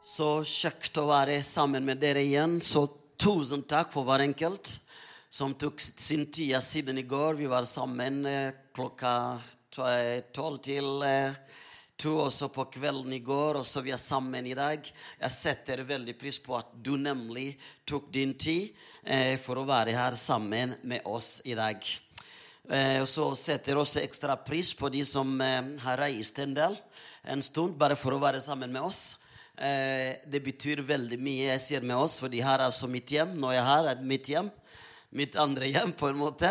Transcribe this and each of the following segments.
Så kjekt å være sammen med dere igjen. Så tusen takk for hver enkelt som tok sin tid siden i går. Vi var sammen eh, klokka tolv til eh, to også på kvelden i går, og så vi er sammen i dag. Jeg setter veldig pris på at du nemlig tok din tid eh, for å være her sammen med oss i dag. Og så setter jeg også ekstra pris på de som har reist en del en stund bare for å være sammen med oss. Eh, det betyr veldig mye. Jeg sier med oss, for de her er altså mitt hjem. Når jeg har er mitt hjem. Mitt andre hjem, på en måte.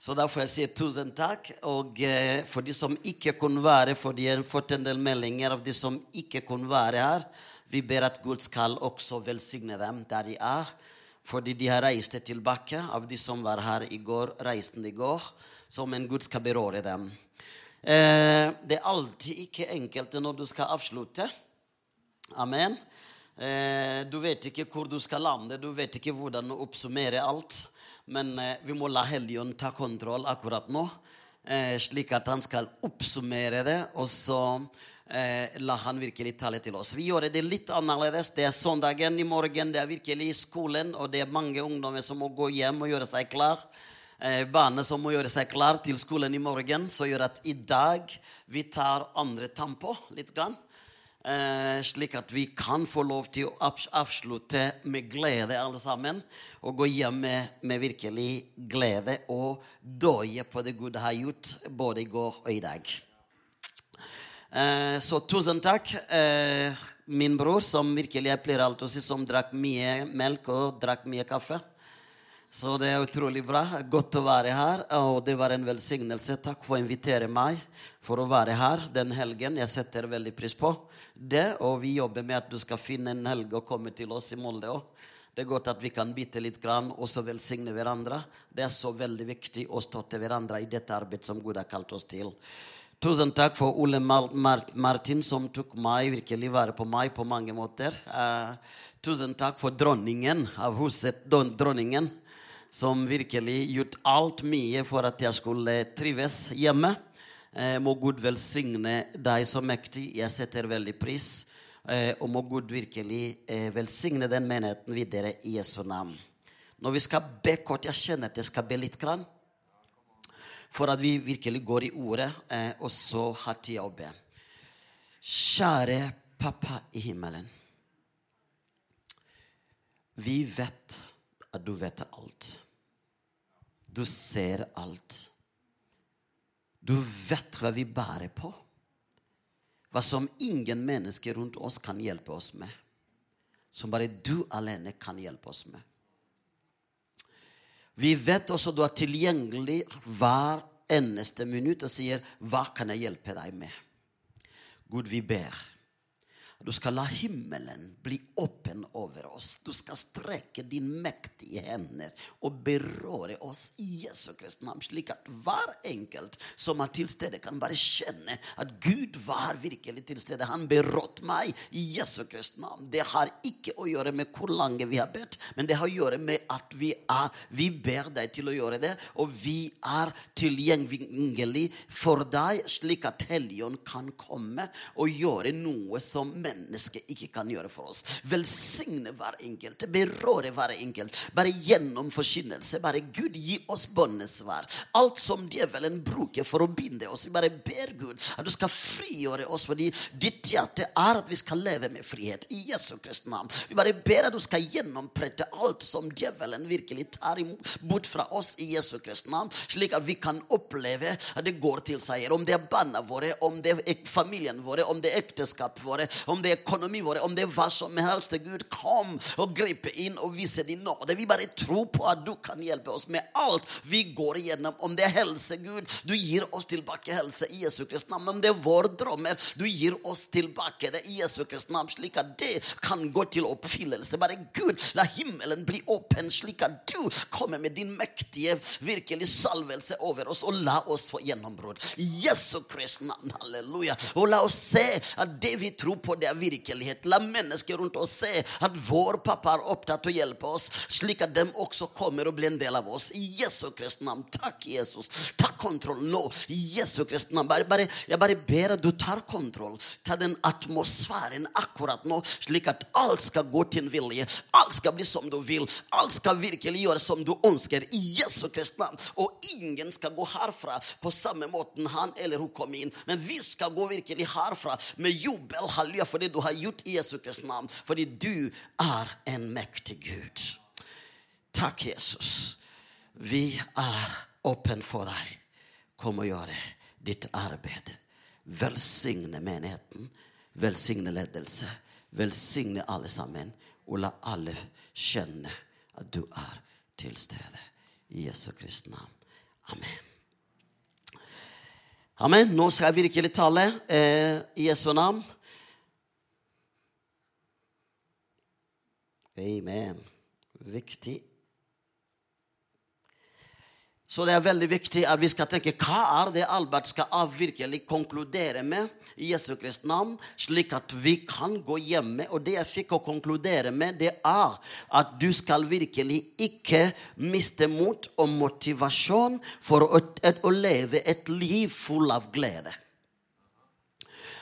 Så da får jeg si tusen takk. Og eh, for de som ikke kunne være, for de har fått en del meldinger av de som ikke kunne være her, vi ber at Gud skal også velsigne dem der de er. Fordi de har reist tilbake. Av de som var her i går, reiste i går. Som en Gud skal berøre dem. Eh, det er alltid ikke enkelt når du skal avslutte. Amen. Eh, du vet ikke hvor du skal lande, du vet ikke hvordan å oppsummere alt. Men eh, vi må la Helligånden ta kontroll akkurat nå, eh, slik at han skal oppsummere det. Og så la han virkelig tale til oss. Vi gjør det litt annerledes. Det er søndagen i morgen, det er virkelig skolen, og det er mange ungdommer som må gå hjem og gjøre seg klar. Barna som må gjøre seg klar til skolen i morgen, så gjør at i dag vi tar andre tempo litt. grann. Eh, slik at vi kan få lov til å avslutte med glede, alle sammen. Og gå hjem med, med virkelig glede og døye på det Gud har gjort, både i går og i dag. Eh, så tusen takk, eh, min bror, som virkelig jeg pleier alltid å si, som drakk mye melk og drakk mye kaffe. Så det er utrolig bra. Godt å være her. Og det var en velsignelse. Takk for å invitere meg for å være her den helgen. Jeg setter veldig pris på det. Og vi jobber med at du skal finne en helg og komme til oss i Molde òg. Det er godt at vi kan bite litt grann og så velsigne hverandre. Det er så veldig viktig å støtte hverandre i dette arbeidet som Gud har kalt oss til. Tusen takk for Ole Martin, som tok meg, virkelig vare på meg på mange måter. Uh, tusen takk for dronningen av huset, dronningen som virkelig gjort alt mye for at jeg skulle trives hjemme. Eh, må Gud velsigne deg så mektig. Jeg setter veldig pris. Eh, og må Gud virkelig eh, velsigne den menigheten videre i Jesu navn. Når vi skal be kort Jeg kjenner at jeg skal be litt. Grann, for at vi virkelig går i ordet, eh, og så har tida å be. Kjære pappa i himmelen. Vi vet at du vet alt. Du ser alt. Du vet hva vi bærer på. Hva som ingen mennesker rundt oss kan hjelpe oss med. Som bare du alene kan hjelpe oss med. Vi vet også du er tilgjengelig hver eneste minutt og sier 'Hva kan jeg hjelpe deg med?' Gud, vi ber du skal la himmelen bli åpen over oss. Du skal strekke din mektige hender og berøre oss i Jesu Kristi navn, slik at hver enkelt som er til stede, kan bare kjenne at Gud var virkelig til stede. Han berådte meg i Jesu Kristi navn. Det har ikke å gjøre med hvor lange vi har bedt, men det har å gjøre med at vi, er, vi ber deg til å gjøre det, og vi er tilgjengelig for deg, slik at Helligånd kan komme og gjøre noe som mennesker mennesket ikke kan gjøre for oss. Velsigne hver enkelt, berøre hver enkelt. Bare gjennom forkynnelse. Bare Gud, gi oss bønnesvar. Alt som djevelen bruker for å binde oss. Vi bare ber Gud at du skal frigjøre oss, fordi ditt hjerte er at vi skal leve med frihet. I Jesu Kristi navn. Vi bare ber at du skal gjennomprette alt som djevelen virkelig tar bort fra oss i Jesu Kristi navn, slik at vi kan oppleve at det går til seier. Om det er barna våre, om det er familien våre, om det er ekteskapet våre, om det er økonomien vår, om det er hva som helst. Gud, kom og gripe inn og vise din nåde. Vi bare tror på at du kan hjelpe oss med alt vi går igjennom. Om det er helse, Gud, du gir oss tilbake helse i Jesu Kristi navn. Om det er våre drømmer, du gir oss tilbake det i Jesu Kristi navn, slik at det kan gå til oppfyllelse. Bare Gud, la himmelen bli åpen, slik at du kommer med din mektige, virkelig salvelse over oss, og la oss få gjennombrudd. Jesu Kristi navn, halleluja. Og la oss se at det vi tror på, det er virkelighet. La mennesker rundt oss se at vår pappa er opptatt av å hjelpe oss, slik at de også kommer og blir en del av oss. I Jesu Kristi navn. Takk, Jesus. Ta kontroll nå. I Jesu Kristi navn. Bare, bare, jeg bare ber at du tar kontroll. Ta den atmosfæren akkurat nå, slik at alt skal gå til vilje. Alt skal bli som du vil. Alt skal virkelig gjøre som du ønsker. I Jesu Kristi navn. Og ingen skal gå herfra på samme måten han eller hun kom inn. Men vi skal gå virkelig herfra med jubel, halleluja, for det du har gjort i Jesu Kristi navn. Fordi du er en mektig Gud. Takk, Jesus. Vi er åpne for deg. Kom og gjøre ditt arbeid. Velsigne menigheten. Velsigne ledelse. Velsigne alle sammen. Og la alle kjenne at du er til stede. I Jesu Kristi navn. Amen. Amen. Nå skal jeg virkelig tale eh, i Jesu navn. Amen. Viktig. Så det er veldig viktig at vi skal tenke hva er det Albert skal virkelig konkludere med i Jesu Kristi navn, slik at vi kan gå hjemme. Og det jeg fikk å konkludere med, det er at du skal virkelig ikke miste mot og motivasjon for å, å leve et liv full av glede.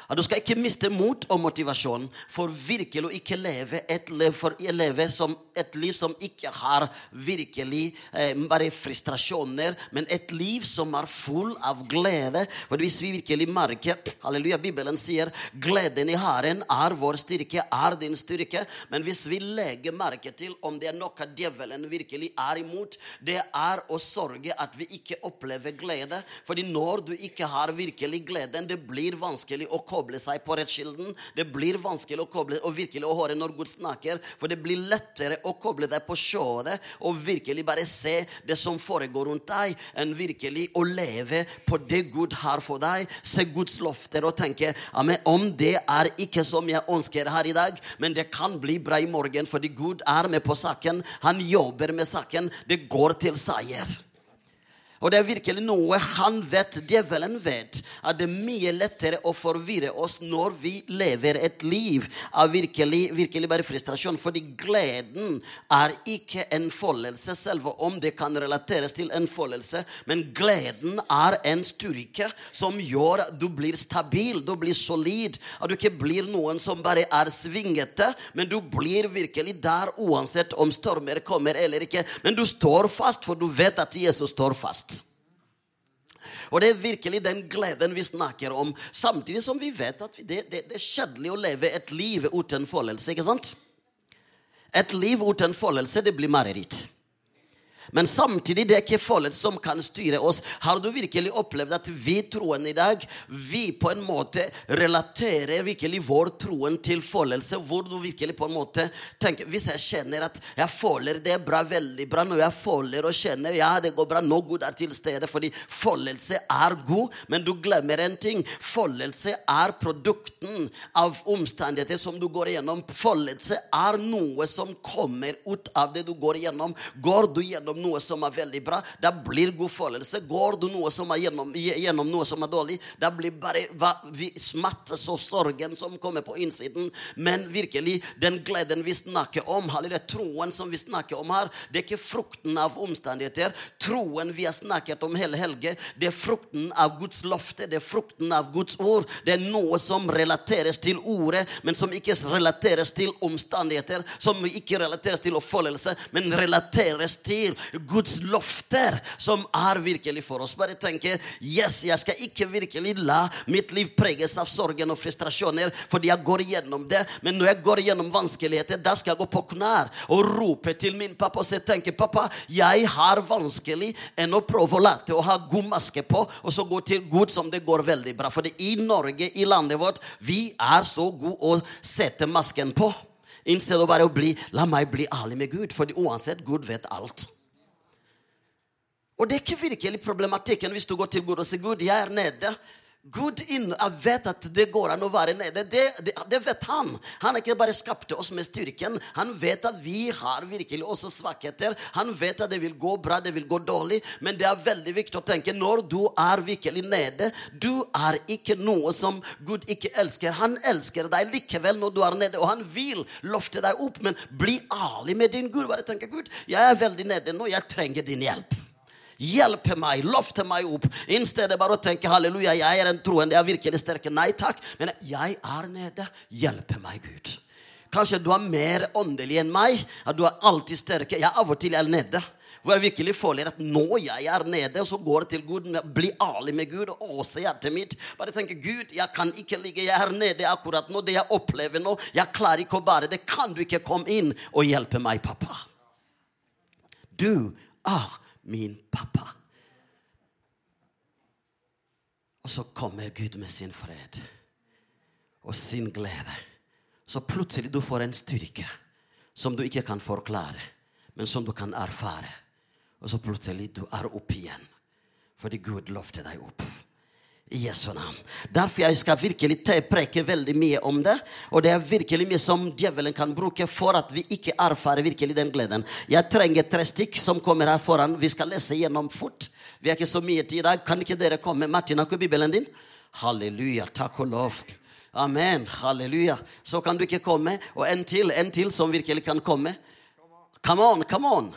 At du skal ikke miste mot og motivasjon for virkelig å ikke leve et liv, leve som et liv som ikke har virkelig eh, bare frustrasjoner, men et liv som er full av glede. For hvis vi virkelig merker Halleluja, Bibelen sier gleden i Herren er vår styrke, er din styrke. Men hvis vi legger merke til om det er noe djevelen virkelig er imot, det er å sørge at vi ikke opplever glede. Fordi når du ikke har virkelig gleden, det blir vanskelig å komme koble seg på rettskilden. Det blir vanskelig å koble og virkelig å høre når Gud snakker, for det blir lettere å koble deg på showet og virkelig bare se det som foregår rundt deg, enn virkelig å leve på det Gud har for deg. Se Guds lofter og tenke Amen, om det er ikke som jeg ønsker her i dag, men det kan bli bra i morgen, fordi Gud er med på saken. Han jobber med saken. Det går til seier. Og det er virkelig noe han vet, djevelen vet, at det er mye lettere å forvirre oss når vi lever et liv av virkelig, virkelig bare frustrasjon. Fordi gleden er ikke en foldelse, selv om det kan relateres til en foldelse. Men gleden er en styrke som gjør at du blir stabil, du blir solid. At du ikke blir noen som bare er svingete, men du blir virkelig der uansett om stormer kommer eller ikke. Men du står fast, for du vet at Jesus står fast. Og det er virkelig den gleden vi snakker om, samtidig som vi vet at det, det, det er kjedelig å leve et liv uten foldelse. ikke sant? Et liv uten foldelse, det blir mareritt. Men samtidig det er ikke forholdet som kan styre oss. Har du virkelig opplevd at vi troende i dag vi på en måte relaterer virkelig vår troen til foldelse? Hvor du virkelig på en måte tenker Hvis jeg kjenner at jeg folder det er bra, veldig bra Når jeg folder og kjenner ja, det går bra, nå Gud er til stede fordi foldelse er god, men du glemmer en ting. Foldelse er produkten av omstendigheter som du går igjennom. Foldelse er noe som kommer ut av det du går igjennom. Går du gjennom noe som er veldig bra, da blir god følelse. Går du noe som er gjennom, gjennom noe som er dårlig, da blir bare hva, vi smattes og sorgen som kommer på innsiden. Men virkelig, den gleden vi snakker om, eller troen som vi snakker om her, det er ikke frukten av omstendigheter. Troen vi har snakket om hele helgen, det er frukten av Guds løfte, det er frukten av Guds ord. Det er noe som relateres til ordet, men som ikke relateres til omstendigheter, som ikke relateres til oppfølgelse, men relateres til Guds lofter som er virkelig for oss. Bare tenke yes, jeg skal ikke virkelig la mitt liv preges av sorgen og frustrasjoner fordi jeg går gjennom det. Men når jeg går gjennom vanskeligheter, da skal jeg gå på knær og rope til min pappa og tenke, pappa, jeg har vanskelig enn å prøve å late å ha god maske på og så gå til Gud som det går veldig bra. For i Norge, i landet vårt, vi er så gode å sette masken på. I stedet bare å bli La meg bli ærlig med Gud, for uansett, Gud vet alt. Og det er ikke virkelig problematikken hvis du går til Gud og sier Gud, jeg er nede. Gud vet at det går an å være nede. Det, det, det vet han. Han ikke bare skapte oss med styrken. Han vet at vi har virkelig også svakheter. Han vet at det vil gå bra, det vil gå dårlig. Men det er veldig viktig å tenke når du er virkelig nede Du er ikke noe som Gud ikke elsker. Han elsker deg likevel når du er nede, og han vil løfte deg opp. Men bli ærlig med din Gud. Bare tenke Gud, jeg er veldig nede nå. Jeg trenger din hjelp. Hjelpe meg, løfte meg opp. I stedet bare å tenke halleluja, jeg er en troende, jeg er virkelig sterk. Nei takk. Men jeg er nede. Hjelpe meg, Gud. Kanskje du er mer åndelig enn meg. At du er alltid sterke. Jeg av og til er nede. Hvor jeg virkelig føler at nå jeg er nede, så går det til Gud. Bli ærlig med Gud og åse hjertet mitt. Bare tenke Gud, jeg kan ikke ligge. Jeg er nede akkurat nå. Det jeg opplever nå, jeg klarer ikke å bære det. Kan du ikke komme inn og hjelpe meg, pappa? Du er min pappa. Og så kommer Gud med sin fred og sin glede. Så plutselig du får en styrke som du ikke kan forklare, men som du kan erfare. Og så plutselig du er oppe igjen. Fordi Gud lovte deg opp. I Jesu navn. Derfor jeg skal virkelig preke veldig mye om det. Og det er virkelig mye som djevelen kan bruke for at vi ikke erfarer virkelig den gleden. Jeg trenger tre stikk som kommer her foran. Vi skal lese gjennom fort. Vi har ikke så mye tid i dag. Kan ikke dere komme? Martin, har ikke Bibelen din? Halleluja. Takk og lov. Amen. Halleluja. Så kan du ikke komme. Og en til, en til som virkelig kan komme. Come on, come on.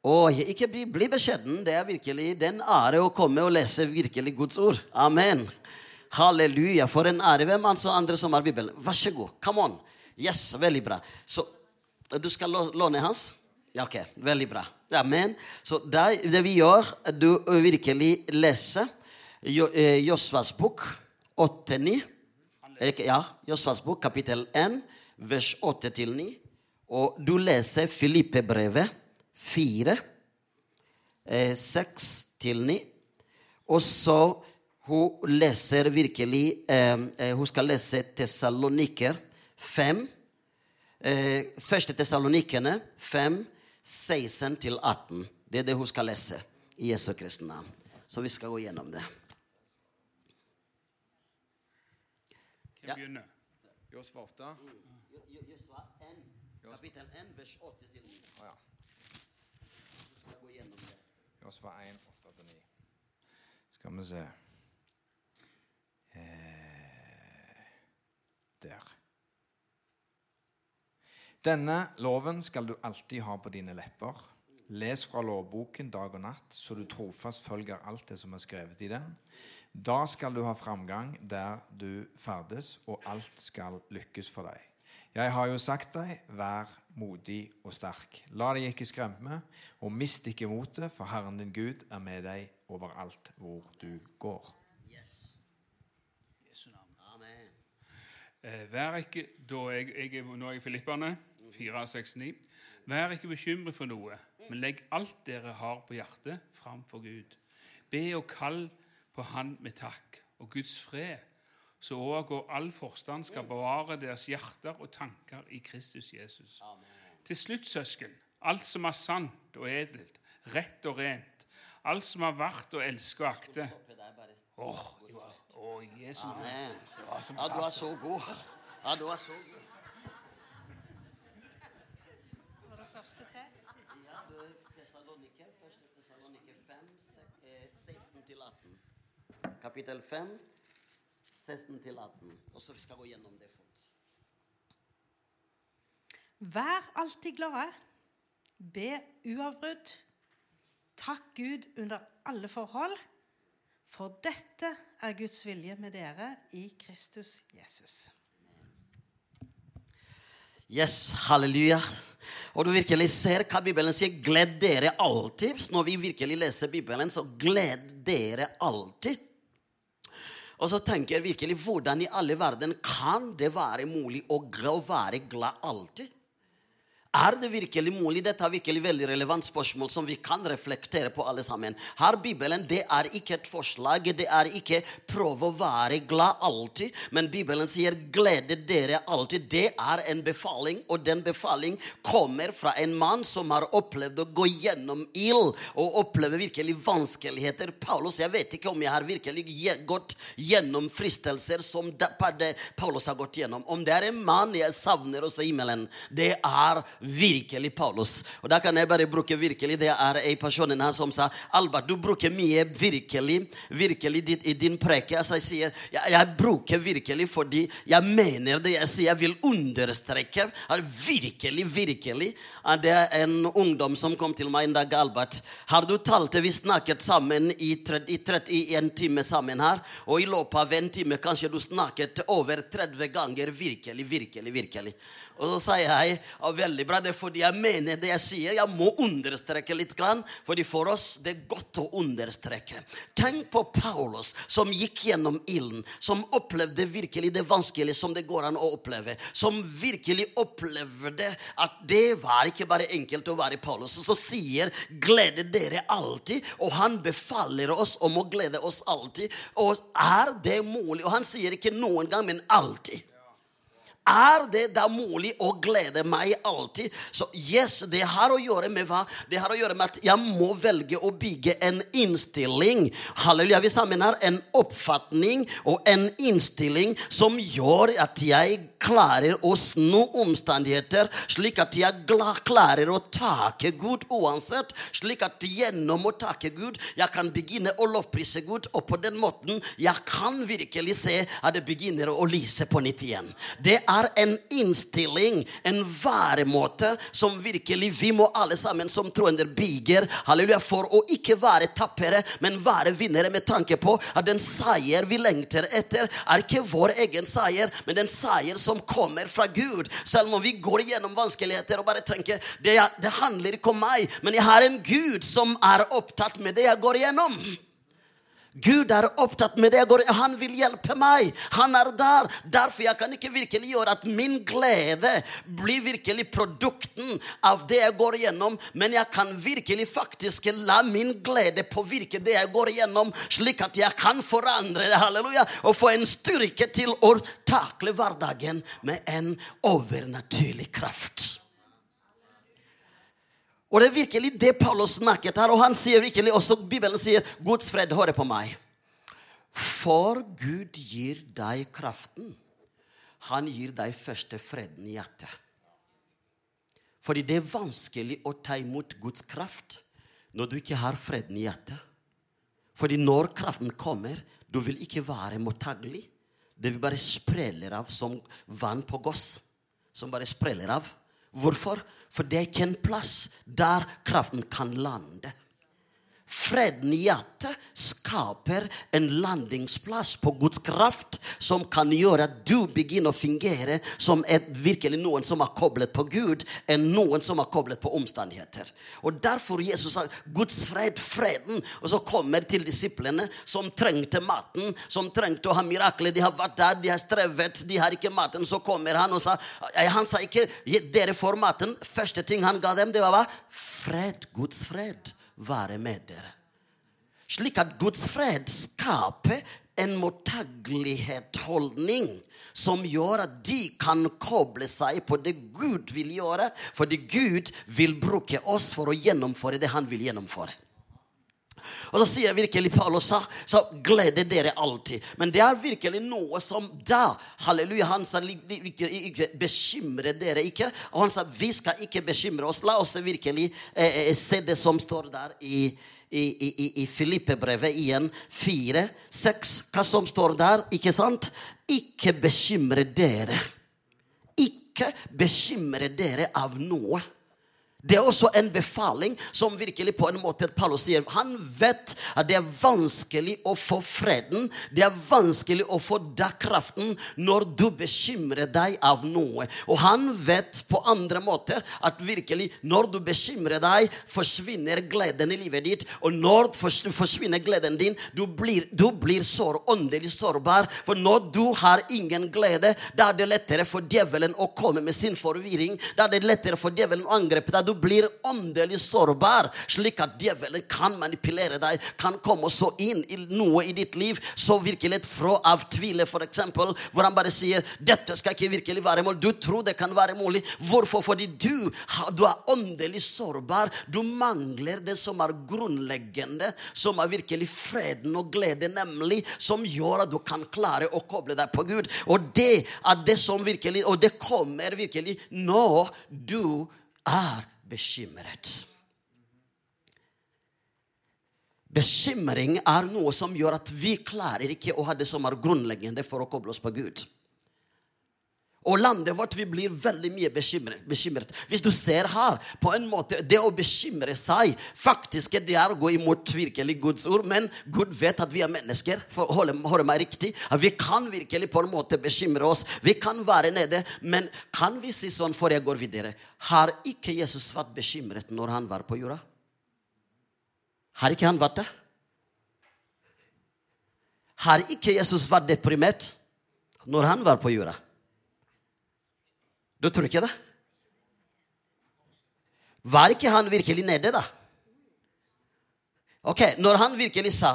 Og ikke bli, bli beskjeden. Det er virkelig den ære å komme og lese virkelig Guds ord. Amen. Halleluja. For en ære. Hvem altså andre som har Bibelen? Vær så god. Come on. Yes, veldig bra. Så du skal låne hans? Ja, ok. Veldig bra. Amen. Så det, det vi gjør, du virkelig leser eh, Josvas bok 8-9. Ja, Josvas bok kapittel 1, vers 8-9. Og du leser Filippe-brevet 4, 6 eh, til 9. Og så hun leser virkelig eh, eh Hun skal lese Tessaloniker 5. Eh, første Tessalonikene 5, 16 til 18. Det er det hun skal lese i Jesu Kristi navn. Så vi skal gå gjennom det. Hvem begynner? Josfa 8. Josfa 1, kapittel 1, vers 8 til 9. Oh, fra 1, 8-9. Skal vi se eh, Der. Denne loven skal du alltid ha på dine lepper. Les fra lovboken dag og natt, så du trofast følger alt det som er skrevet i den. Da skal du ha framgang der du ferdes, og alt skal lykkes for deg. Jeg har jo sagt deg, vær modig og sterk. La deg ikke skremme, og mist ikke motet, for Herren din Gud er med deg overalt hvor du går. Yes. Jesu navn. Amen. Eh, vær ikke, da jeg, jeg, Nå er jeg i Filipperne 469. Vær ikke bekymret for noe, men legg alt dere har på hjertet, framfor Gud. Be og kall på Han med takk, og Guds fred, så overgår all forstand, skal bevare deres hjerter og tanker i Kristus Jesus. Amen. Til slutt, søsken, alt som er sant og edelt, rett og rent, alt som er verdt å elske og akte Åh, oh, Jesus. Amen. Ja, du er så god. Ja, du er så god. kapittel 5, 16-18. Og så skal vi gå gjennom det fort. Vær alltid glade. Be uavbrudd. Takk Gud under alle forhold. For dette er Guds vilje med dere i Kristus Jesus. Yes, halleluja. Og du virkelig ser hva Bibelen sier. Gled dere alltid. Når vi virkelig leser Bibelen, så gled dere alltid. Og så tenker jeg virkelig hvordan i alle verden kan det være mulig å være glad alltid? Er det virkelig mulig? Dette er virkelig veldig relevant spørsmål som vi kan reflektere på alle sammen. Her Bibelen det er ikke et forslag, det er ikke prøve å være glad alltid. Men Bibelen sier 'glede dere alltid'. Det er en befaling, og den befaling kommer fra en mann som har opplevd å gå gjennom ild og oppleve virkelig vanskeligheter. Paulus, jeg vet ikke om jeg har virkelig gått gjennom fristelser som Paulus har gått gjennom. Om det er en mann jeg savner hos himmelen, det er virkelig Paulus. Og da kan jeg bare bruke virkelig. Det er en person her som sa Albert, du bruker mye virkelig virkelig i din preke. Altså, jeg sier jeg, jeg, bruker virkelig fordi jeg mener det jeg sier. Jeg vil understreke at virkelig, virkelig. Det er en ungdom som kom til meg en dag. Albert, har du talt Vi snakket sammen i, 30, i, 30, i en time sammen her. Og i løpet av en time kanskje du snakket over 30 ganger virkelig, virkelig, virkelig. Og så sier jeg ja, veldig bra, det er fordi jeg mener det jeg sier. Jeg må understreke litt. Grann, fordi for oss det er godt å understreke. Tenk på Paulus som gikk gjennom ilden. Som opplevde virkelig det vanskelige som det går an å oppleve. Som virkelig opplevde at det var ikke bare enkelt å være Paulus. Og så sier 'glede dere alltid', og han befaler oss om å glede oss alltid. Og er det mulig? Og han sier ikke noen gang, men alltid. Er det da mulig å glede meg alltid? Så yes, det har å gjøre med hva? Det har å gjøre med at jeg må velge å bygge en innstilling. Halleluja. Vi sammen har en oppfatning og en innstilling som gjør at jeg klarer å snu omstendigheter, slik at jeg klarer å takke Gud uansett. Slik at gjennom å takke Gud, jeg kan begynne å lovprise Gud. Og på den måten jeg kan virkelig se at det begynner å lyse på nytt igjen. Det er en innstilling, en væremåte, som virkelig vi må alle sammen som troende bygger halleluja, for å ikke være tappere, men være vinnere med tanke på at den seier vi lengter etter, er ikke vår egen seier, men den seier som kommer fra Gud. Selv om vi går gjennom vanskeligheter og bare tenker det, det handler ikke om meg, men jeg har en Gud som er opptatt med det jeg går igjennom. Gud er opptatt med det. Han vil hjelpe meg. Han er der. Derfor jeg kan ikke virkelig gjøre at min glede blir virkelig produkten av det jeg går igjennom, men jeg kan virkelig faktisk la min glede påvirke det jeg går igjennom, slik at jeg kan forandre det, halleluja, og få en styrke til å takle hverdagen med en overnaturlig kraft. Og det er virkelig det Paulus snakket her. Og han sier virkelig også, Bibelen sier Guds fred hører på meg. For Gud gir deg kraften. Han gir deg første freden i hjertet. Fordi det er vanskelig å ta imot Guds kraft når du ikke har freden i hjertet. Fordi når kraften kommer, du vil ikke være mottagelig. Det vil bare spreller av som vann på goss. Som bare spreller av. Hvorfor? For det er ikke en plass der kraften kan lande. Freden i hjertet skaper en landingsplass på Guds kraft som kan gjøre at du begynner å fungere som et, virkelig noen som er koblet på Gud, enn noen som er koblet på omstendigheter. Og Derfor Jesus sa Guds fred, freden. Og så kommer til disiplene som trengte maten, som trengte å ha mirakler. De har vært der, de har strevet, de har ikke maten. Så kommer han og sa Han sa ikke 'dere får maten'. Første ting han ga dem, det var hva? Fred. Guds fred være med dere. Slik at Guds fred skaper en mottagelighetsholdning som gjør at de kan koble seg på det Gud vil gjøre. Fordi Gud vil bruke oss for å gjennomføre det han vil gjennomføre. Og så sier virkelig Paulus sa, så gleder dere alltid. Men det er virkelig noe som da Halleluja. Han sa bekymre dere ikke. Og han sa vi skal ikke bekymre oss. La oss virkelig eh, eh se det som står der i i, i, i Filippebrevet igjen 4, 6. Hva som står der, ikke sant? Ikke bekymre dere. Ikke bekymre dere av noe. Det er også en befaling som virkelig på en måte Paulus sier. Han vet at det er vanskelig å få freden, det er vanskelig å få da kraften når du bekymrer deg av noe. Og han vet på andre måter at virkelig når du bekymrer deg, forsvinner gleden i livet ditt. Og når forsvinner gleden din, du blir, du blir sår, åndelig sårbar. For når du har ingen glede, da er det lettere for djevelen å komme med sin forvirring. Da er det lettere for djevelen å angripe deg du blir åndelig sårbar, slik at djevelen kan manipulere deg, kan komme så inn i noe i ditt liv så virkelig fra av tvile, f.eks., hvor han bare sier 'Dette skal ikke virkelig være mulig'. Du tror det kan være mulig. Hvorfor? Fordi du, du er åndelig sårbar. Du mangler det som er grunnleggende, som er virkelig freden og glede, nemlig som gjør at du kan klare å koble deg på Gud. Og det er det som virkelig Og det kommer virkelig når du er bekymret. Bekymring er noe som gjør at vi klarer ikke å ha det som er grunnleggende for å koble oss på Gud. Og landet vårt vi blir veldig mye bekymret, bekymret. Hvis du ser her, på en måte, det å bekymre seg faktisk det er å gå imot virkelig Guds ord. Men Gud vet at vi er mennesker. for holde, holde meg riktig, at Vi kan virkelig på en måte bekymre oss. Vi kan være nede. Men kan vi si sånn før jeg går videre Har ikke Jesus vært bekymret når han var på jorda? Har ikke han vært det? Har ikke Jesus vært deprimert når han var på jorda? Du tror ikke det? Var ikke han virkelig nede, da? Ok, Når han virkelig sa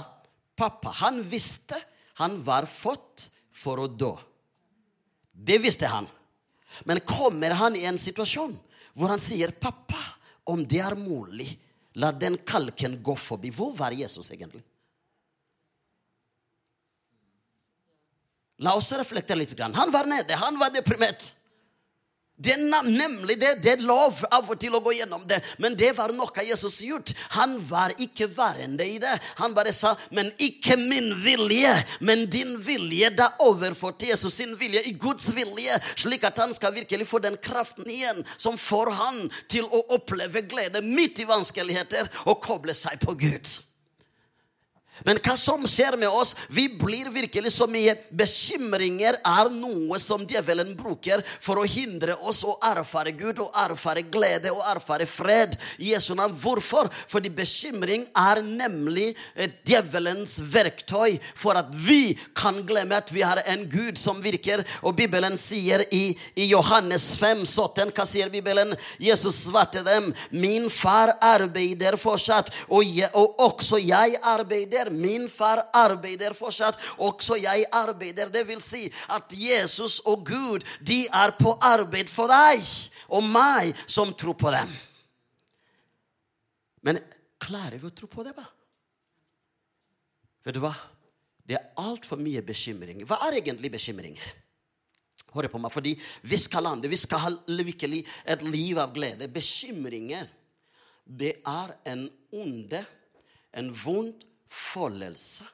pappa Han visste han var fått for å dø. Det visste han. Men kommer han i en situasjon hvor han sier, 'Pappa, om det er mulig, la den kalken gå forbi.' Hvor var Jesus egentlig? La oss reflektere litt. Han var nede, han var deprimert. Det er nemlig det. Det er lov av og til å gå gjennom det. Men det var noe Jesus gjort. Han var ikke værende i det. Han bare sa, 'Men ikke min vilje, men din vilje.' Da overførte Jesus sin vilje i Guds vilje, slik at han skal virkelig få den kraften igjen som får han til å oppleve glede midt i vanskeligheter og koble seg på Gud. Men hva som skjer med oss? Vi blir virkelig så mye Bekymringer er noe som djevelen bruker for å hindre oss å erfare Gud og erfare glede og erfare fred. Jesu navn. Hvorfor? Fordi bekymring er nemlig djevelens verktøy for at vi kan glemme at vi har en Gud som virker. Og Bibelen sier i, i Johannes 5, 17, hva sier Bibelen? Jesus svarte dem, min far arbeider fortsatt, og, jeg, og også jeg arbeider arbeider. Min far arbeider fortsatt. Også jeg arbeider. Det vil si at Jesus og Gud, de er på arbeid for deg og meg som tror på dem. Men klarer vi å tro på det, da? Vet du hva? Det er altfor mye bekymring. Hva er egentlig bekymring? Hør på meg, fordi Vi skal lande, vi skal ha virkelig et liv av glede. Bekymringer, det er en onde, en vond følelse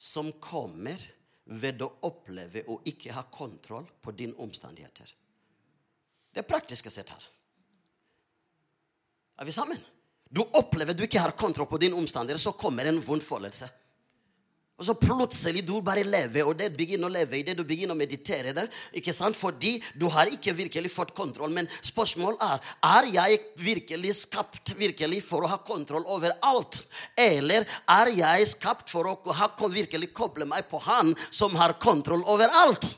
som kommer ved å oppleve å ikke ha kontroll på dine omstendigheter. Det praktiske sett her. Er vi sammen? Du opplever du ikke har kontroll på dine omstendigheter, så kommer en vond følelse. Og så plutselig du bare lever, og det begynner å leve i det. Du begynner å meditere det. ikke sant? Fordi du har ikke virkelig fått kontroll. Men spørsmålet er er jeg virkelig skapt virkelig for å ha kontroll over alt. Eller er jeg skapt for å ha, virkelig koble meg på Han som har kontroll over alt?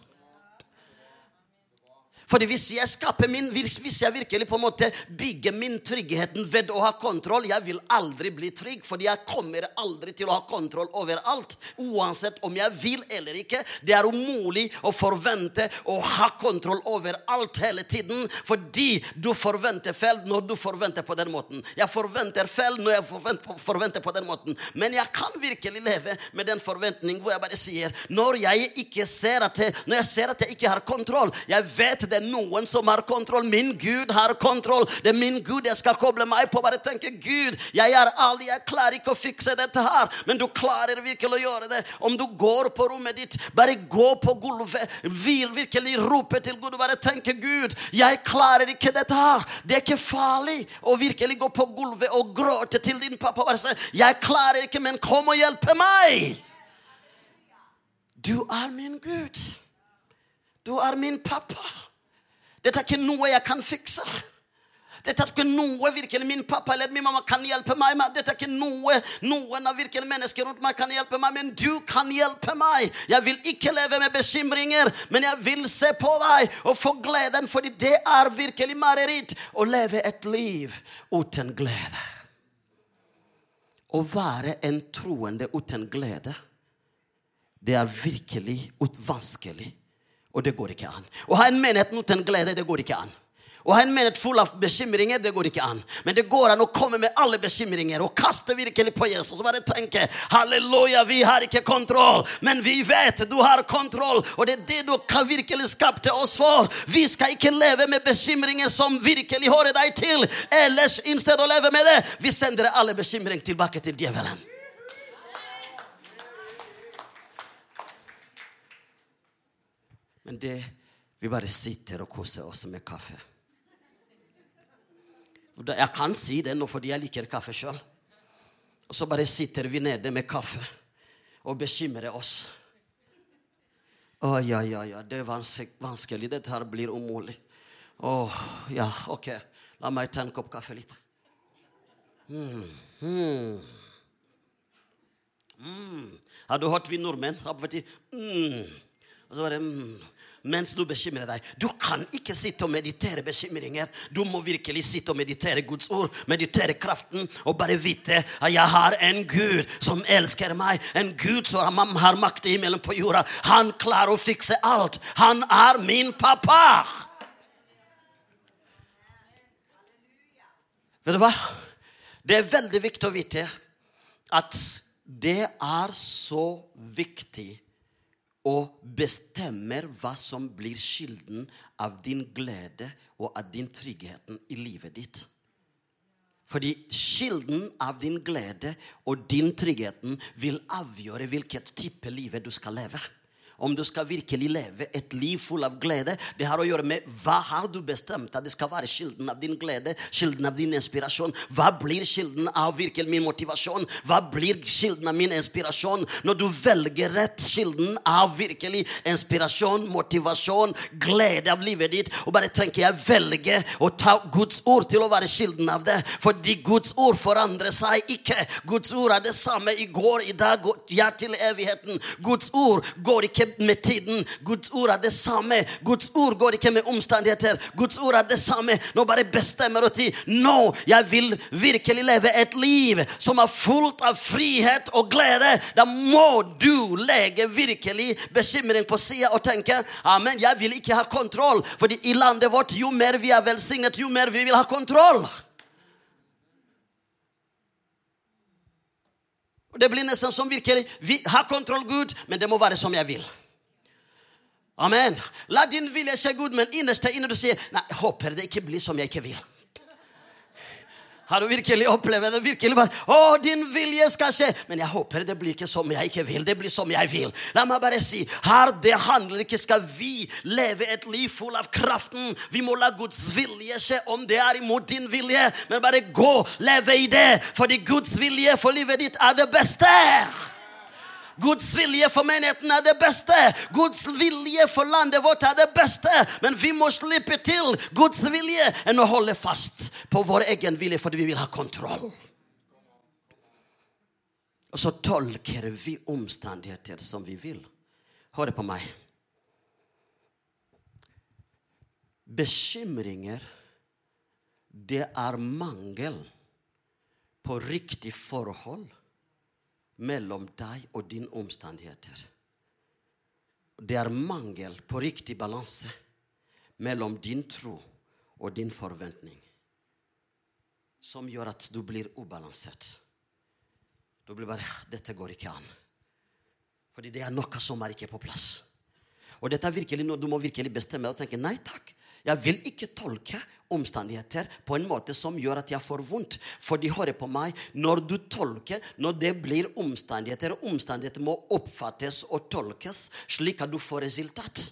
Fordi hvis jeg skaper min, hvis jeg virkelig på en måte bygger min tryggheten ved å ha kontroll Jeg vil aldri bli trygg, fordi jeg kommer aldri til å ha kontroll over alt. Uansett om jeg vil eller ikke. Det er umulig å forvente å ha kontroll over alt hele tiden, fordi du forventer feil når du forventer på den måten. Jeg forventer feil når jeg forventer, forventer på den måten. Men jeg kan virkelig leve med den forventning hvor jeg bare sier Når jeg ikke ser at jeg, når jeg ser at jeg ikke har kontroll Jeg vet det er noen som har kontroll. Min Gud har kontroll. Det er min Gud jeg skal koble meg på. Bare tenke Gud, jeg er aldri, jeg klarer ikke å fikse dette her. Men du klarer virkelig å gjøre det. Om du går på rommet ditt, bare gå på gulvet. Vil virkelig rope til Gud bare tenke Gud, jeg klarer ikke dette her. Det er ikke farlig å virkelig gå på gulvet og gråte til din pappa bare si jeg klarer ikke, men kom og hjelpe meg. Du er min Gud. Du er min pappa. Dette er ikke noe jeg kan fikse. Dette er ikke noe virkelig min pappa eller min mamma kan hjelpe meg med. Dette er ikke noe noen av virkelig mennesker rundt meg kan hjelpe meg. Men du kan hjelpe meg. Jeg vil ikke leve med bekymringer, men jeg vil se på deg og få gleden, fordi det er virkelig mareritt å leve et liv uten glede. Å være en troende uten glede, det er virkelig vanskelig. Og det går ikke an. Å ha en menighet uten glede, det går ikke an. Å ha en menighet full av bekymringer, det går ikke an. Men det går an å komme med alle bekymringer og kaste virkelig på Jesus. Og bare tenke halleluja, vi har ikke kontroll, men vi vet du har kontroll. Og det er det du kan virkelig skapte oss for. Vi skal ikke leve med bekymringer som virkelig hører deg til. Ellers, i stedet å leve med det, vi sender alle bekymringer tilbake til djevelen. Men det Vi bare sitter og koser oss med kaffe. Jeg kan si det nå fordi jeg liker kaffe sjøl. Og så bare sitter vi nede med kaffe og bekymrer oss. Å, ja, ja, ja, det er vanskelig. Dette her blir umulig. Å, ja, ok. La meg ta en kopp kaffe litt. Mm. Mm. Mm. Har du hørt vi nordmenn? Mm. Og så var det mm mens du bekymrer deg. Du kan ikke sitte og meditere bekymringer. Du må virkelig sitte og meditere Guds ord, meditere kraften, og bare vite at jeg har en Gud som elsker meg. En Gud som har makt i himmelen på jorda. Han klarer å fikse alt. Han er min pappa. Vet du hva? Det er veldig viktig å vite at det er så viktig og bestemmer hva som blir kilden av din glede og av din tryggheten i livet ditt. Fordi kilden av din glede og din tryggheten vil avgjøre hvilket type livet du skal leve om du skal virkelig leve et liv full av glede, det har å gjøre med hva har du bestemt at det skal være kilden av din glede, kilden av din inspirasjon. Hva blir kilden av virkelig min motivasjon? Hva blir kilden av min inspirasjon? Når du velger rett kilden av virkelig inspirasjon, motivasjon, glede av livet ditt, og bare tenker jeg velger å ta Guds ord til å være kilden av det, fordi Guds ord forandrer seg ikke. Guds ord er det samme i går, i dag, ja til evigheten. Guds ord går ikke med tiden. Guds ord er det samme. Guds ord går ikke med omstendigheter. Guds ord er det samme. Nå bare bestemmer du til nå jeg vil virkelig leve et liv som er fullt av frihet og glede. Da må du legge virkelig bekymring på sida og tenke amen, jeg vil ikke ha kontroll. Fordi i landet vårt, jo mer vi er velsignet, jo mer vi vil ha kontroll. Det blir nesten som virkelig Vi har kontroll, Gud, men det må være som jeg vil. Amen. La din vilje skje, Gud, men innerst inne du sier Nei, jeg håper det ikke blir som jeg ikke vil. Har du virkelig opplevd det? Virkelig bare, å, din vilje skal skje. Men jeg håper det blir ikke som jeg ikke vil. Det blir som jeg vil. La meg bare si, her det handler ikke skal vi leve et liv full av kraften. Vi må la Guds vilje skje om det er imot din vilje. Men bare gå, leve i det. Fordi Guds vilje for livet ditt er det beste. Guds vilje for menigheten er det beste. Guds vilje for landet vårt er det beste. Men vi må slippe til Guds vilje enn å holde fast på vår egen vilje fordi vi vil ha kontroll. Og så tolker vi omstendigheter som vi vil. Hør på meg. Bekymringer, det er mangel på riktig forhold mellom deg og dine omstendigheter. Det er mangel på riktig balanse mellom din tro og din forventning som gjør at du blir ubalansert. Du blir bare 'Dette går ikke an.' Fordi det er noe som er ikke på plass. Og dette er virkelig noe du må virkelig bestemme deg og tenke 'Nei takk, Jeg vil ikke tolke omstendigheter på en måte som gjør at jeg får vondt. For de hører på meg. Når du tolker, når det blir omstendigheter Omstendigheter må oppfattes og tolkes slik at du får resultat.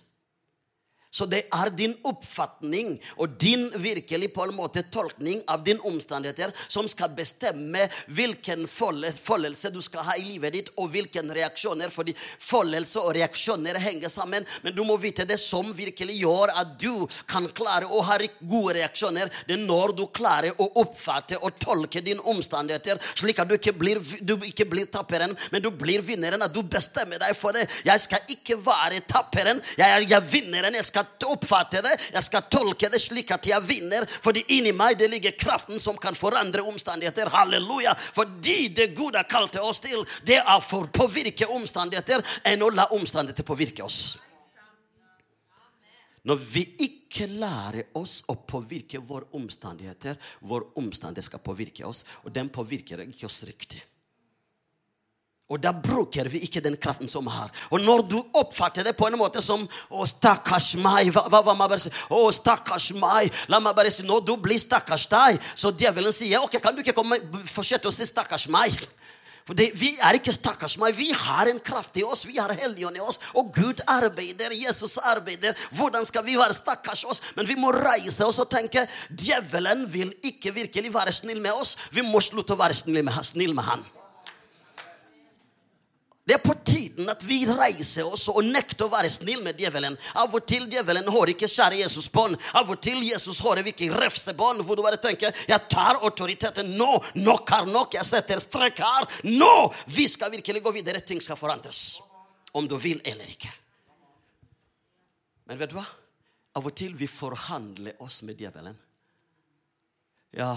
Så det er din oppfatning og din virkelig på en måte tolkning av din omstendigheter som skal bestemme hvilken følelse du skal ha i livet ditt, og hvilke reaksjoner. Fordi følelse og reaksjoner henger sammen. Men du må vite det som virkelig gjør at du kan klare å ha gode reaksjoner. Det er når du klarer å oppfatte og tolke dine omstendigheter, slik at du ikke blir, du ikke blir tapperen, men du blir vinneren. At du bestemmer deg for det. Jeg skal ikke være tapperen. Jeg er jeg vinneren. Jeg skal skal oppfatte det, jeg skal tolke det slik at jeg vinner. Fordi inni meg det ligger kraften som kan forandre omstendigheter. Halleluja. Fordi det Gud har kalt oss til, det er for å påvirke omstendigheter enn å la omstendigheter påvirke oss. Når vi ikke lærer oss å påvirke våre omstendigheter, vår omstendighet skal påvirke oss, og den påvirker ikke oss riktig. Og da bruker vi ikke den kraften som vi har. Og når du oppfatter det på en måte som Å, stakkars meg. Hva, hva, hva bare si? Å, stakkars meg. La meg bare si Når du blir stakkars deg, så djevelen sier ok, kan du ikke komme, fortsette å si stakkars meg? For det, Vi er ikke stakkars meg. Vi har en kraft i oss. Vi har Helligånd i oss. Og Gud arbeider. Jesus arbeider. Hvordan skal vi være stakkars oss? Men vi må reise oss og tenke djevelen vil ikke virkelig være snill med oss. Vi må slutte å være snill med, snill med han. Det er på tiden at vi reiser oss og nekter å være snill med djevelen. Av og til djevelen har ikke kjære Jesus-bånd. Av og til Jesus har ikke refsebånd, hvor du bare tenker 'Jeg tar autoriteten nå. Nok er nok. Jeg setter strek her. Nå! Vi skal virkelig gå videre. Ting skal forandres. Om du vil eller ikke. Men vet du hva? Av og til vi forhandler oss med djevelen. Ja,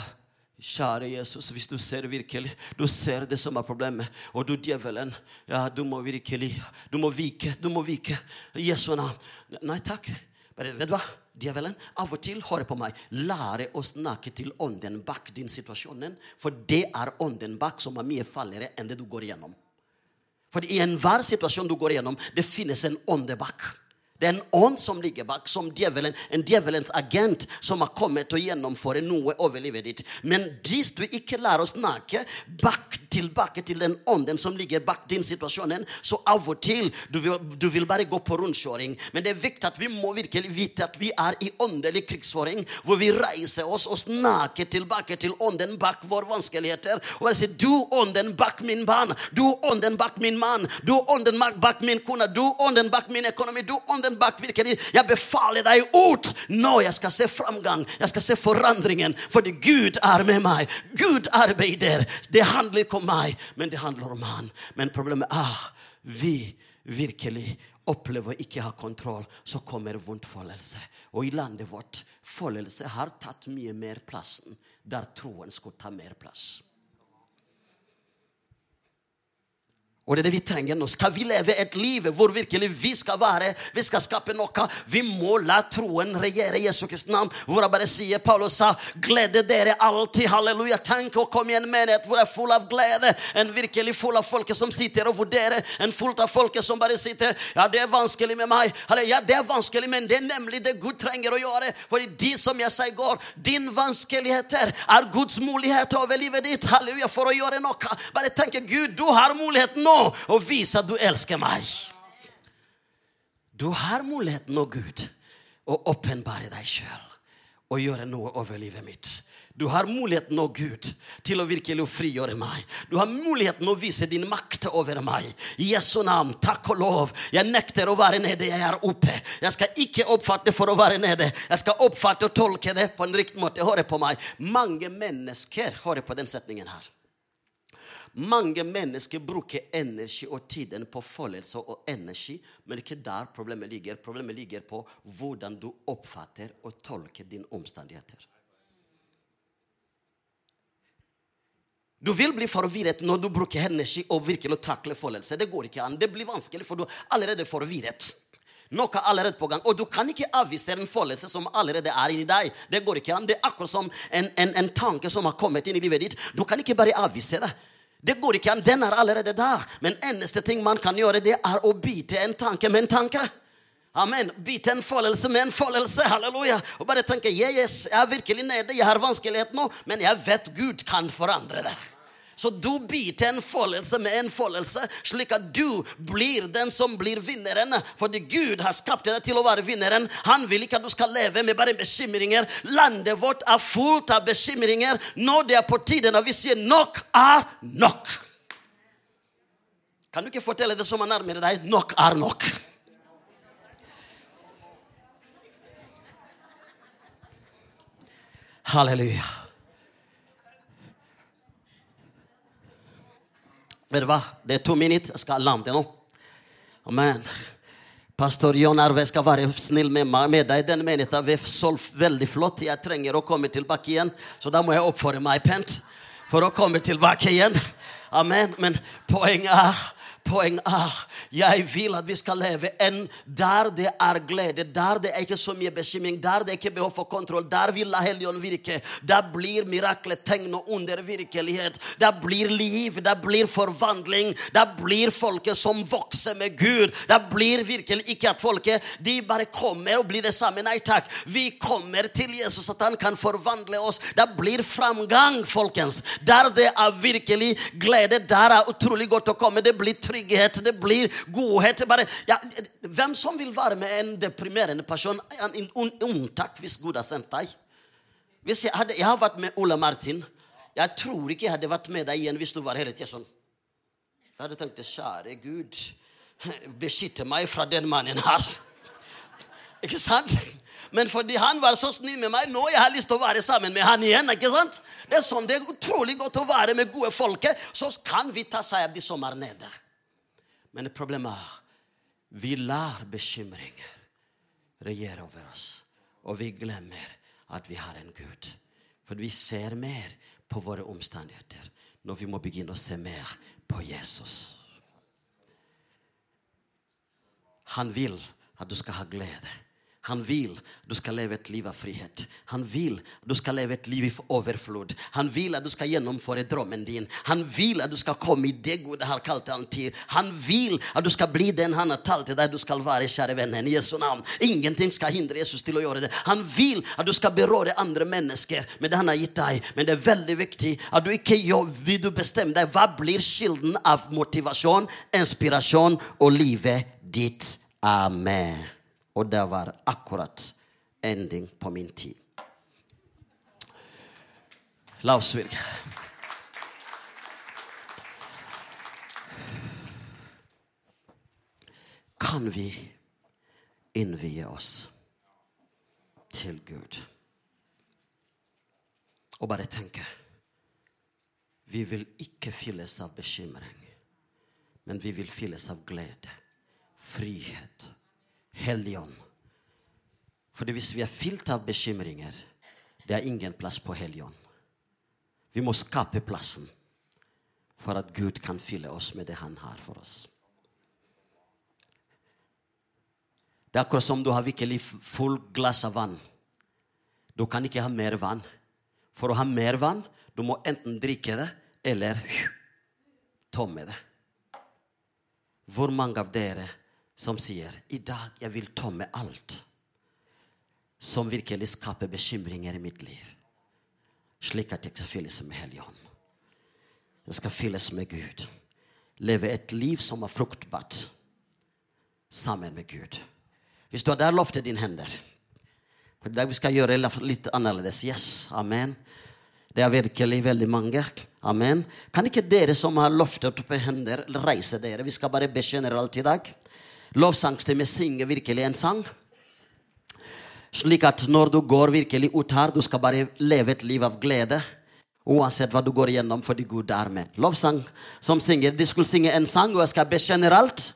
Kjære Jesus, hvis du ser virkelig Du ser det som er problemet. Og du djevelen, ja, du må virkelig Du må vike. Du må vike. Jesu navn. Nei takk. Bare, vet du hva? Djevelen, av og til, hør på meg, lære å snakke til ånden bak din situasjon. For det er ånden bak som er mye farligere enn det du går igjennom. For i enhver situasjon du går igjennom, det finnes en ånde bak. Det er en ånd som ligger bak, som djevelen, en djevelens agent som har kommet og gjennomføre noe over livet ditt. Men hvis du ikke lærer å snakke bak, tilbake til den ånden som ligger bak din situasjon, så av og til du vil, du vil bare gå på rundkjøring. Men det er viktig at vi må virkelig vite at vi er i åndelig krigsføring, hvor vi reiser oss og snakker tilbake til ånden bak våre vanskeligheter. Og jeg sier, du ånden bak min barn, du ånden bak min mann, du ånden bak min kone, du ånden bak min økonomi, du ånden den bak virkelig. Jeg befaler deg ut nå. Jeg skal se framgang. Jeg skal se forandringen. Fordi Gud er med meg. Gud arbeider. Det handler ikke om meg, men det handler om Han. Men problemet er vi virkelig opplever å ikke ha kontroll, så kommer vondtfølelse. Og i landet vårt følelse har tatt mye mer plassen der troen skulle ta mer plass. Og det er det vi trenger nå. Skal vi leve et liv hvor virkelig vi skal være, vi skal skape noe, vi må la troen regjere Jesu Kristi navn. Hvor jeg bare sier, Paulus sa, glede dere alltid. Halleluja. Tenk å komme i en menighet hvor jeg er full av glede. En virkelig full av folket som sitter og vurderer. En fullt av folket som bare sitter Ja, det er vanskelig med meg. Ja, det er vanskelig, men det er nemlig det Gud trenger å gjøre. For de som jeg sa i går, din vanskeligheter er Guds mulighet over livet ditt. Halleluja, for å gjøre noe. Bare tenk, Gud, du har muligheten nå og vise at du elsker meg. Du har muligheten nå, Gud, å åpenbare deg sjøl og gjøre noe over livet mitt. Du har muligheten nå, Gud, til å virkelig frigjøre meg. Du har muligheten å vise din makt over meg. I Jesu navn, takk og lov. Jeg nekter å være nede, jeg er oppe. Jeg skal ikke oppfatte for å være nede. Jeg skal oppfatte og tolke det på en riktig måte. Hør på meg. Mange mennesker hører på den setningen her. Mange mennesker bruker energi og tiden på følelse og energi, men ikke der problemet ligger. Problemet ligger på hvordan du oppfatter og tolker dine omstendigheter. Du vil bli forvirret når du bruker energi og virkelig takle følelser. Det går ikke an. Det blir vanskelig, for du er allerede forvirret. Noe er allerede på gang. Og du kan ikke avvise en følelse som allerede er inni deg. Det går ikke an. Det er akkurat som en, en, en tanke som har kommet inn i livet ditt. Du kan ikke bare avvise det. Det går ikke an. Den er allerede der. Men eneste ting man kan gjøre, det er å bite en tanke med en tanke. Amen. Bite en foldelse med en foldelse. Halleluja. Og bare tenke yes, jeg er virkelig nede, jeg har vanskelighet nå, men jeg vet Gud kan forandre det. Så du bytter en foldelse med en foldelse, slik at du blir den som blir vinneren. Fordi Gud har skapt deg til å være vinneren. Han vil ikke at du skal leve med bare bekymringer. Landet vårt er fullt av bekymringer. Nå det er på tide når vi sier nok er nok. Kan du ikke fortelle det som er nærmere deg? Nok er nok. Halleluja. Vet du hva? Det er to minutter. Jeg skal lande nå. Amen. Pastor John Arve skal være snill med, meg, med deg. Den menigheten er så veldig flott. Jeg trenger å komme tilbake igjen, så da må jeg oppføre meg pent for å komme tilbake igjen. Amen. Men poenget er Poeng er jeg vil at vi skal leve en der det er glede, der det er ikke så mye bekymring, der det er ikke behov for kontroll. Der vil La Helligånd virke. Der blir miraklet tegn og under virkelighet. Der blir liv, der blir forvandling. Der blir folket som vokser med Gud. Der blir virkelig ikke at folket de bare kommer og blir det samme. Nei takk. Vi kommer til Jesus, at han kan forvandle oss. Der blir framgang, folkens. Der det er virkelig glede, der er utrolig godt å komme. Det blir trygghet, det blir godhet. Bare, ja, hvem som vil være med en deprimerende person? En unntak hvis Gud har sendt deg. Hvis jeg, hadde, jeg har vært med Ola Martin. Jeg tror ikke jeg hadde vært med deg igjen hvis du var hele tida sånn. Jeg hadde tenkt kjære Gud, beskytte meg fra den mannen her. Ikke sant? Men fordi han var så snill med meg, nå jeg har lyst til å være sammen med han igjen. ikke sant? Det er sånn det er utrolig godt å være med gode folk, så kan vi ta seg av de som er nede. Men problemet er vi lar bekymringer regjere over oss. Og vi glemmer at vi har en Gud. For vi ser mer på våre omstendigheter når vi må begynne å se mer på Jesus. Han vil at du skal ha glede. Han vil du skal leve et liv av frihet. Han vil du skal leve et liv i overflod. Han vil at du skal gjennomføre drømmen din. Han vil at du skal komme i det Gud har kalt deg til. Han vil at du skal bli den han har talt til deg du skal være, kjære vennen. I Jesu navn. Ingenting skal hindre Jesus til å gjøre det. Han vil at du skal berøre andre mennesker med det han har gitt deg. Men det er veldig viktig at du ikke gjør, vil du bestemme deg hva blir kilden av motivasjon, inspirasjon og livet ditt. Amen. Og det var akkurat ending på min tid. La oss virke. Kan vi innvie oss til Gud og bare tenke Vi vil ikke fylles av bekymring, men vi vil fylles av glede, frihet Helligånd. Fordi hvis vi er fylt av bekymringer, det er ingen plass på Helligånd. Vi må skape plassen for at Gud kan fylle oss med det han har for oss. Det er akkurat som du har virkelig full glass av vann. Du kan ikke ha mer vann. For å ha mer vann, du må enten drikke det eller tomme det. Hvor mange av dere som sier i dag jeg vil med alt som virkelig skaper bekymringer i mitt liv, slik at jeg skal fylles med Helligånd. Jeg skal fylles med Gud. Leve et liv som er fruktbart sammen med Gud. Hvis du har der løft dine hender For i dag vi skal gjøre litt annerledes. Yes, amen. Det er virkelig veldig mange. Amen. Kan ikke dere som har løftet opp hender, reise dere? Vi skal bare be generelt i dag. Lovsangstemme synger virkelig en sang. Slik at når du går virkelig ut her, du skal bare leve et liv av glede. Uansett hva du går igjennom, fordi Gud er med. Lovsang som synger. De skulle synge en sang, og jeg skal be generelt.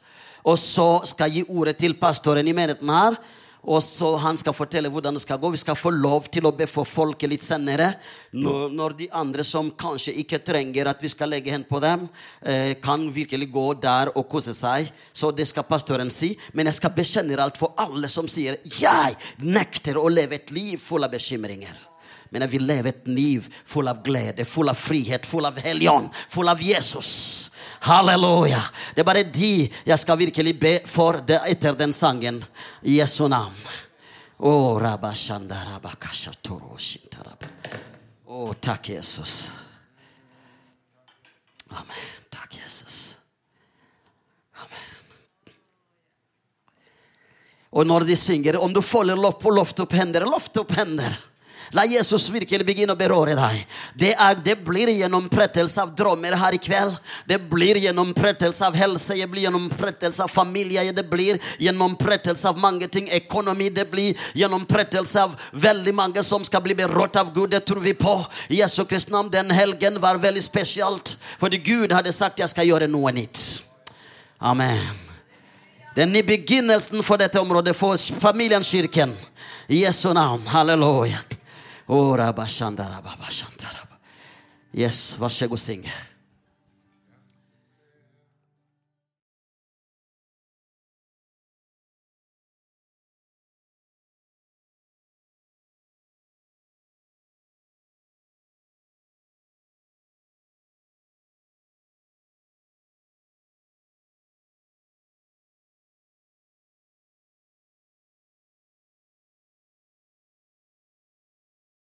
Og så skal jeg gi ordet til pastoren i menigheten her. Og så Han skal fortelle hvordan det skal gå. Vi skal få lov til å be for folket litt senere. Når, når, de andre som kanskje ikke trenger at vi skal legge hen på dem, eh, kan virkelig gå der og kose seg. Så det skal pastoren si. Men jeg skal bekjenne alt for alle som sier 'Jeg nekter å leve et liv full av bekymringer'. Men jeg vil leve et liv full av glede, full av frihet, full av helligånd, full av Jesus. Halleluja. Det er bare de jeg skal virkelig be for det etter den sangen. I Jesu navn. Å, Å, takk, Jesus. Amen. Takk, Jesus. Amen. Og når de synger, om du folder lov på loft opp hender, loft opp hender. La Jesus virkelig begynne å berøre deg. Det, er, det blir gjennomprettelse av drømmer her i kveld. Det blir gjennomprettelse av helse, det blir gjennomprettelse av familie, det blir gjennomprettelse av mange ting. Økonomi, det blir gjennomprettelse av veldig mange som skal bli berørt av Gud. Det tror vi på. Jesu Kristi navn, den helgen var veldig spesielt, fordi Gud hadde sagt jeg skal gjøre noe nytt. Amen. Den nye begynnelsen for dette området, for familien Kirken. I Jesu navn. Halleluja. Yes, vær så god, syng.